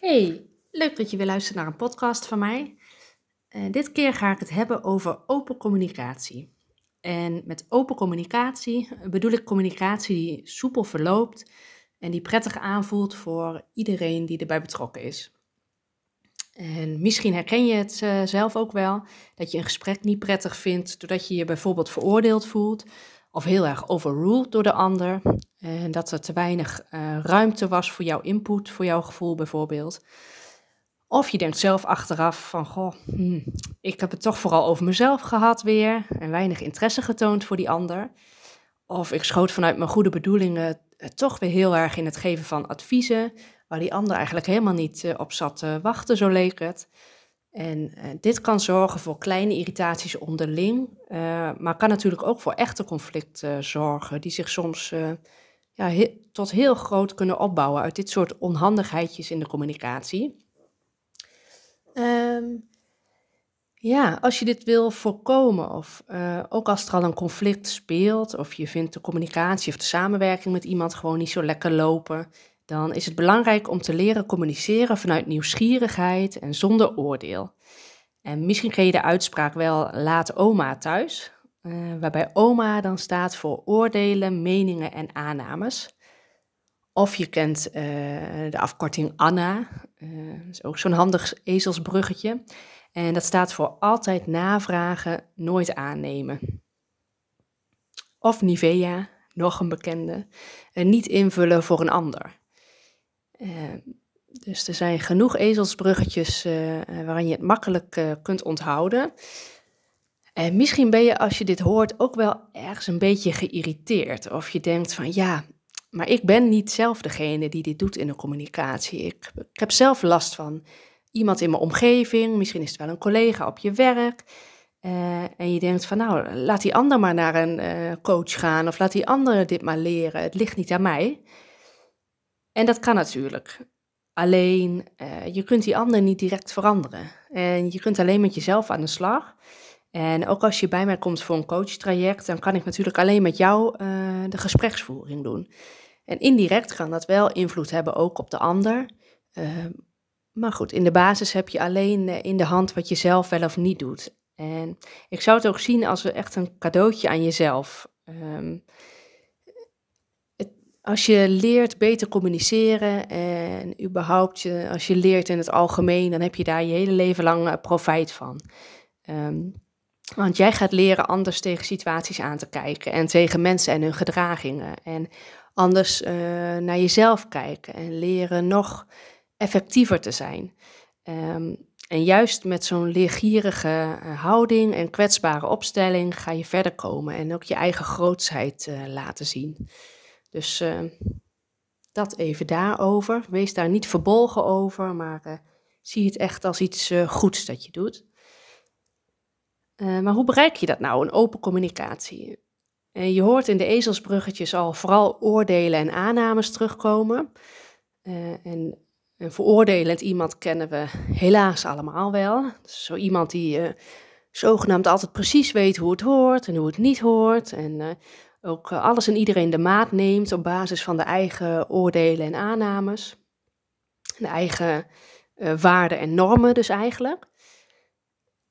Hey, leuk dat je weer luistert naar een podcast van mij. Uh, dit keer ga ik het hebben over open communicatie. En met open communicatie bedoel ik communicatie die soepel verloopt en die prettig aanvoelt voor iedereen die erbij betrokken is. En misschien herken je het uh, zelf ook wel, dat je een gesprek niet prettig vindt doordat je je bijvoorbeeld veroordeeld voelt of heel erg overruled door de ander. En dat er te weinig uh, ruimte was voor jouw input, voor jouw gevoel bijvoorbeeld. Of je denkt zelf achteraf van, goh, hmm, ik heb het toch vooral over mezelf gehad weer en weinig interesse getoond voor die ander. Of ik schoot vanuit mijn goede bedoelingen toch weer heel erg in het geven van adviezen, waar die ander eigenlijk helemaal niet uh, op zat te wachten, zo leek het. En uh, dit kan zorgen voor kleine irritaties onderling, uh, maar kan natuurlijk ook voor echte conflicten uh, zorgen, die zich soms ja, tot heel groot kunnen opbouwen uit dit soort onhandigheidjes in de communicatie. Um, ja, als je dit wil voorkomen, of ook als er al een conflict speelt, of je vindt de communicatie of de samenwerking met iemand gewoon niet zo lekker lopen, dan is het belangrijk om te leren communiceren vanuit nieuwsgierigheid en zonder oordeel. En misschien ken je de uitspraak wel laat oma thuis, uh, waarbij oma dan staat voor oordelen, meningen en aannames. Of je kent uh, de afkorting Anna, uh, dat is ook zo'n handig ezelsbruggetje. En dat staat voor altijd navragen, nooit aannemen. Of Nivea, nog een bekende, niet invullen voor een ander. Uh, dus er zijn genoeg ezelsbruggetjes uh, waarin je het makkelijk uh, kunt onthouden. En misschien ben je als je dit hoort ook wel ergens een beetje geïrriteerd. Of je denkt van ja, maar ik ben niet zelf degene die dit doet in de communicatie. Ik, ik heb zelf last van iemand in mijn omgeving. Misschien is het wel een collega op je werk. en je denkt van nou, laat die ander maar naar een coach gaan. Of laat die ander dit maar leren. Het ligt niet aan mij. En dat kan natuurlijk. Alleen, uh, je kunt die ander niet direct veranderen. En je kunt alleen met jezelf aan de slag. En ook als je bij mij komt voor een coachtraject, dan kan ik natuurlijk alleen met jou uh, de gespreksvoering doen. En indirect kan dat wel invloed hebben ook op de ander. Uh, maar goed, in de basis heb je alleen in de hand wat je zelf wel of niet doet. En ik zou het ook zien als echt een cadeautje aan jezelf. Um, als je leert beter communiceren en überhaupt je, als je leert in het algemeen, dan heb je daar je hele leven lang eh, profijt van. Um, want jij gaat leren anders tegen situaties aan te kijken en tegen mensen en hun gedragingen. En anders uh, naar jezelf kijken en leren nog effectiever te zijn. Um, en juist met zo'n leergierige uh, houding en kwetsbare opstelling ga je verder komen en ook je eigen grootsheid laten zien. Dus uh, dat even daarover. Wees daar niet verbolgen over, maar uh, zie het echt als iets uh, goeds dat je doet. maar hoe bereik je dat nou, een open communicatie? je hoort in de ezelsbruggetjes al vooral oordelen en aannames terugkomen. en een veroordelend iemand kennen we helaas allemaal wel. Dus zo iemand die zogenaamd altijd precies weet hoe het hoort en hoe het niet hoort. En ook eh, alles en iedereen de maat neemt op basis van de eigen oordelen en aannames. De eigen uh, waarden en normen dus eigenlijk.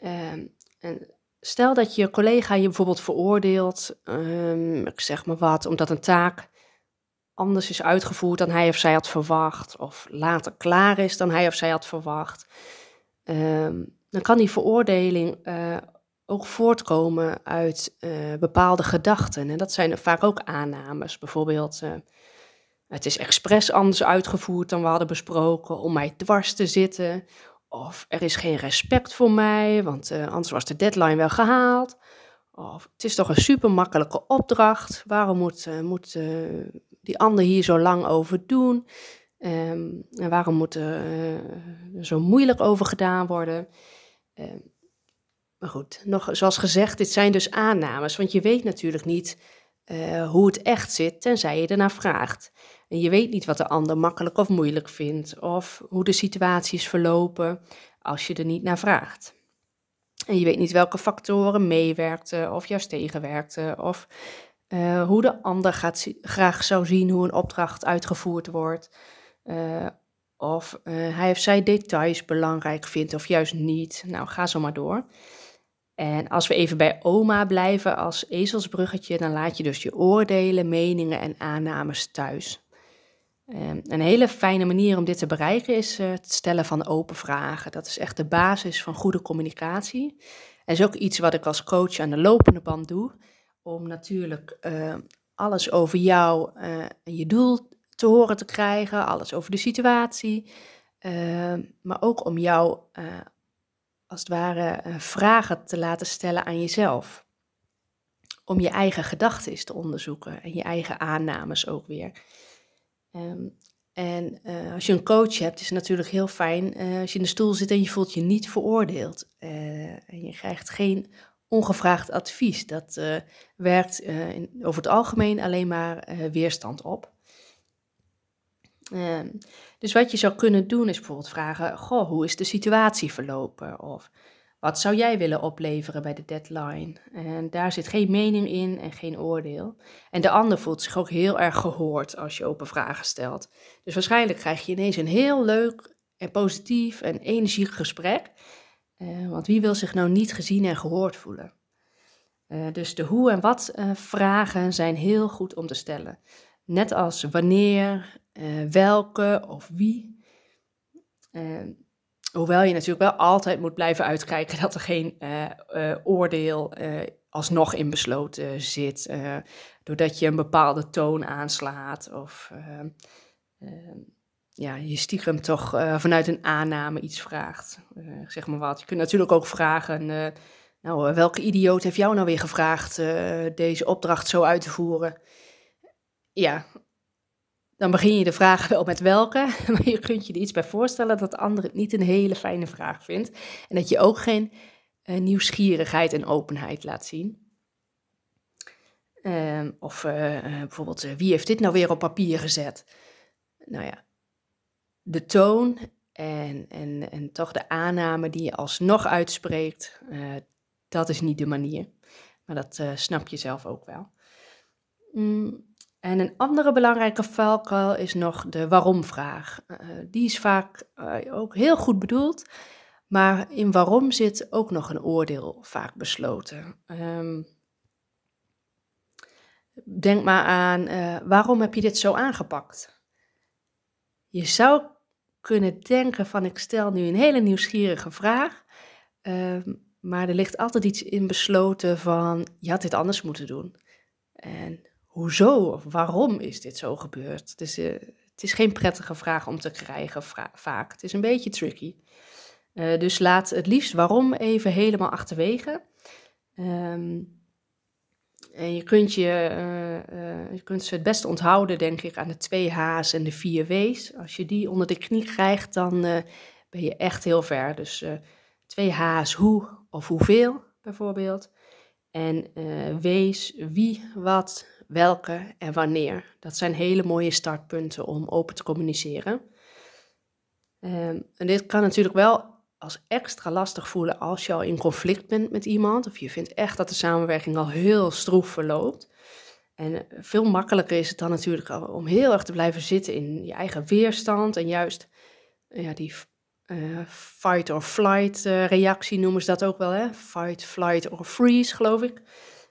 Uh, en stel dat je collega je bijvoorbeeld veroordeelt, um, ik zeg maar wat, omdat een taak anders is uitgevoerd dan hij of zij had verwacht, of later klaar is dan hij of zij had verwacht. Um, dan kan die veroordeling uh, ook voortkomen uit uh, bepaalde gedachten. En dat zijn vaak ook aannames. Bijvoorbeeld, uh, het is expres anders uitgevoerd dan we hadden besproken om mij dwars te zitten. Of er is geen respect voor mij, want uh, anders was de deadline wel gehaald. Of het is toch een super makkelijke opdracht. Waarom moet, moet die ander hier zo lang over doen? Um, en waarom moet er zo moeilijk over gedaan worden? Um, maar goed, nog zoals gezegd, dit zijn dus aannames, want je weet natuurlijk niet uh, hoe het echt zit, tenzij je ernaar vraagt. En je weet niet wat de ander makkelijk of moeilijk vindt, of hoe de situaties verlopen als je er niet naar vraagt. En je weet niet welke factoren meewerkten of juist tegenwerkten, of uh, hoe de ander graag zou zien hoe een opdracht uitgevoerd wordt. Uh, Of hij of zij details belangrijk vindt of juist niet. Nou, ga zo maar door. En als we even bij oma blijven als ezelsbruggetje, dan laat je dus je oordelen, meningen en aannames thuis. Ehm, een hele fijne manier om dit te bereiken is eh, het stellen van open vragen. Dat is echt de basis van goede communicatie. En is ook iets wat ik als coach aan de lopende band doe, om natuurlijk uh, alles over jou uh, en je doel te horen te krijgen, alles over de situatie, ehm, maar ook om jou als het ware vragen te laten stellen aan jezelf. Om je eigen gedachten te onderzoeken en je eigen aannames ook weer. Ehm, en uh, als je een coach hebt, is het natuurlijk heel fijn uh, als je in de stoel zit en je voelt je niet veroordeeld. En je krijgt geen ongevraagd advies. Dat werkt over het algemeen alleen maar weerstand op. Um, dus wat je zou kunnen doen is bijvoorbeeld vragen: Goh, hoe is de situatie verlopen? Of wat zou jij willen opleveren bij de deadline? En daar zit geen mening in en geen oordeel. En de ander voelt zich ook heel erg gehoord als je open vragen stelt. Dus waarschijnlijk krijg je ineens een heel leuk en positief en energiek gesprek. Uh, want wie wil zich nou niet gezien en gehoord voelen? Uh, dus de hoe en wat uh, vragen zijn heel goed om te stellen. Net als wanneer, welke of wie. Hoewel je natuurlijk wel altijd moet blijven uitkijken dat er geen uh, oordeel alsnog in besloten zit. doordat je een bepaalde toon aanslaat of ja, je stiekem toch vanuit een aanname iets vraagt. zeg maar wat. Je kunt natuurlijk ook vragen, nou welke idioot heeft jou nou weer gevraagd deze opdracht zo uit te voeren? Ja, dan begin je de vraag wel met welke, maar je kunt je er iets bij voorstellen dat de ander het niet een hele fijne vraag vindt. En dat je ook geen uh, nieuwsgierigheid en openheid laat zien. Uh, of uh, bijvoorbeeld, wie heeft dit nou weer op papier gezet? Nou ja, de toon en, en, en toch de aanname die je alsnog uitspreekt, dat is niet de manier. Maar dat snap je zelf ook wel. Mm. En een andere belangrijke valkuil is nog de waarom-vraag. Uh, die is vaak uh, ook heel goed bedoeld, maar in waarom zit ook nog een oordeel vaak besloten. Um, denk maar aan uh, waarom heb je dit zo aangepakt? Je zou kunnen denken van ik stel nu een hele nieuwsgierige vraag, ehm, maar er ligt altijd iets in besloten van je had dit anders moeten doen. En hoezo of waarom is dit zo gebeurd? Dus, het is geen prettige vraag om te krijgen vaak. Het is een beetje tricky. Uh, dus laat het liefst waarom even helemaal achterwege. Um, en je kunt, je, uh, je kunt ze het beste onthouden, denk ik, aan de twee H's en de vier W's. Als je die onder de knie krijgt, dan ben je echt heel ver. Dus twee H's, hoe of hoeveel bijvoorbeeld. En W's, wie, wat, welke en wanneer. Dat zijn hele mooie startpunten om open te communiceren. Um, en dit kan natuurlijk wel als extra lastig voelen als je al in conflict bent met iemand. Of je vindt echt dat de samenwerking al heel stroef verloopt. En eh, veel makkelijker is het dan natuurlijk om heel erg te blijven zitten in je eigen weerstand. En juist ja, die uh, fight or flight uh, reactie noemen ze dat ook wel. Hè? Fight, flight or freeze, geloof ik.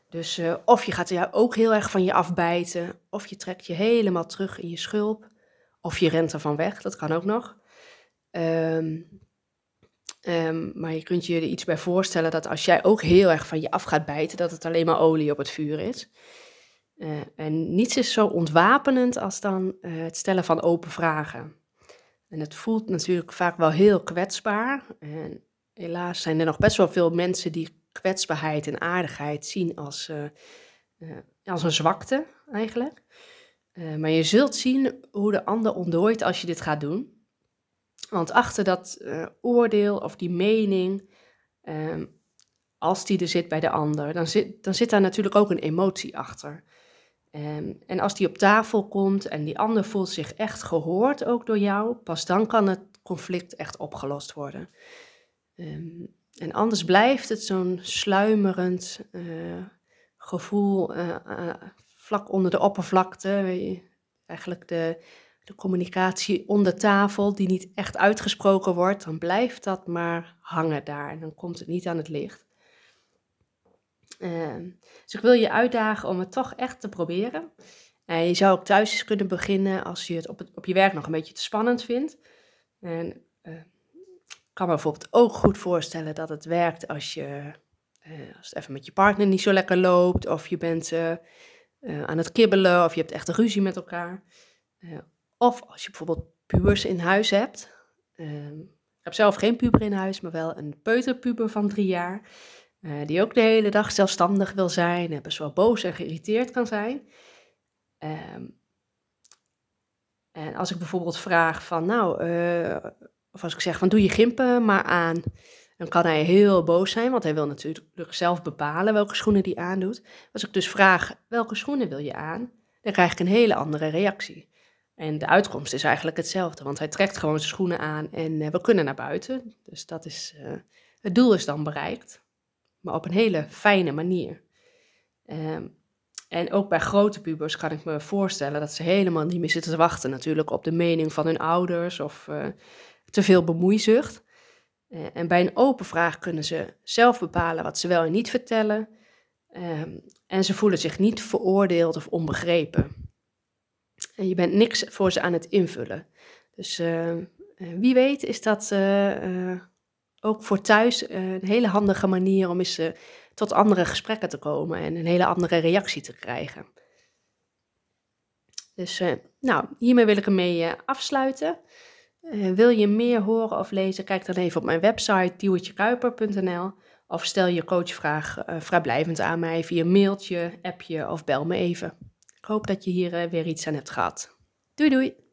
Dus uh, of je gaat er ook heel erg van je afbijten, of je trekt je helemaal terug in je schulp, of je rent ervan weg, dat kan ook nog. Um, um, maar je kunt je er iets bij voorstellen dat als jij ook heel erg van je af gaat bijten, dat het alleen maar olie op het vuur is. Uh, en niets is zo ontwapenend als dan uh, het stellen van open vragen. En het voelt natuurlijk vaak wel heel kwetsbaar. En helaas zijn er nog best wel veel mensen die kwetsbaarheid en aardigheid zien als, uh, uh, als een zwakte eigenlijk. Uh, maar je zult zien hoe de ander ontdooit als je dit gaat doen. Want achter dat oordeel of die mening, ehm, als die er zit bij de ander, dan zit, dan zit daar natuurlijk ook een emotie achter. Um, en als die op tafel komt en die ander voelt zich echt gehoord ook door jou, pas dan kan het conflict echt opgelost worden. Um, en anders blijft het zo'n sluimerend uh, gevoel uh, uh, vlak onder de oppervlakte. Eigenlijk de, de communicatie onder tafel, die niet echt uitgesproken wordt, dan blijft dat maar hangen daar en dan komt het niet aan het licht. Ehm, dus ik wil je uitdagen om het toch echt te proberen. En je zou ook thuis eens kunnen beginnen als je het op, het, op je werk nog een beetje te spannend vindt. En kan me bijvoorbeeld ook goed voorstellen dat het werkt als je uh, als het even met je partner niet zo lekker loopt, of je bent uh, aan het kibbelen, of je hebt echt een ruzie met elkaar. of als je bijvoorbeeld pubers in huis hebt. Ehm, ik heb zelf geen puber in huis, maar wel een peuterpuber van drie jaar. Die ook de hele dag zelfstandig wil zijn en best wel boos en geïrriteerd kan zijn. Um, en als ik bijvoorbeeld vraag van, nou, of als ik zeg van doe je gimpen maar aan, dan kan hij heel boos zijn, want hij wil natuurlijk zelf bepalen welke schoenen hij aandoet. Als ik dus vraag welke schoenen wil je aan, dan krijg ik een hele andere reactie. En de uitkomst is eigenlijk hetzelfde, want hij trekt gewoon zijn schoenen aan en uh, we kunnen naar buiten. Dus dat is, uh, het doel is dan bereikt maar op een hele fijne manier. Um, en ook bij grote pubers kan ik me voorstellen dat ze helemaal niet meer zitten te wachten natuurlijk op de mening van hun ouders of uh, te veel bemoeizucht. Uh, en bij een open vraag kunnen ze zelf bepalen wat ze wel en niet vertellen. Um, en ze voelen zich niet veroordeeld of onbegrepen. En je bent niks voor ze aan het invullen. Dus uh, wie weet is dat ook voor thuis eh, een hele handige manier om eens tot andere gesprekken te komen en een hele andere reactie te krijgen. Dus nou, hiermee wil ik ermee afsluiten. Wil je meer horen of lezen, kijk dan even op mijn website duwtjekuiper.nl of stel je coachvraag vrijblijvend aan mij via mailtje, appje of bel me even. Ik hoop dat je hier weer iets aan hebt gehad. Doei doei!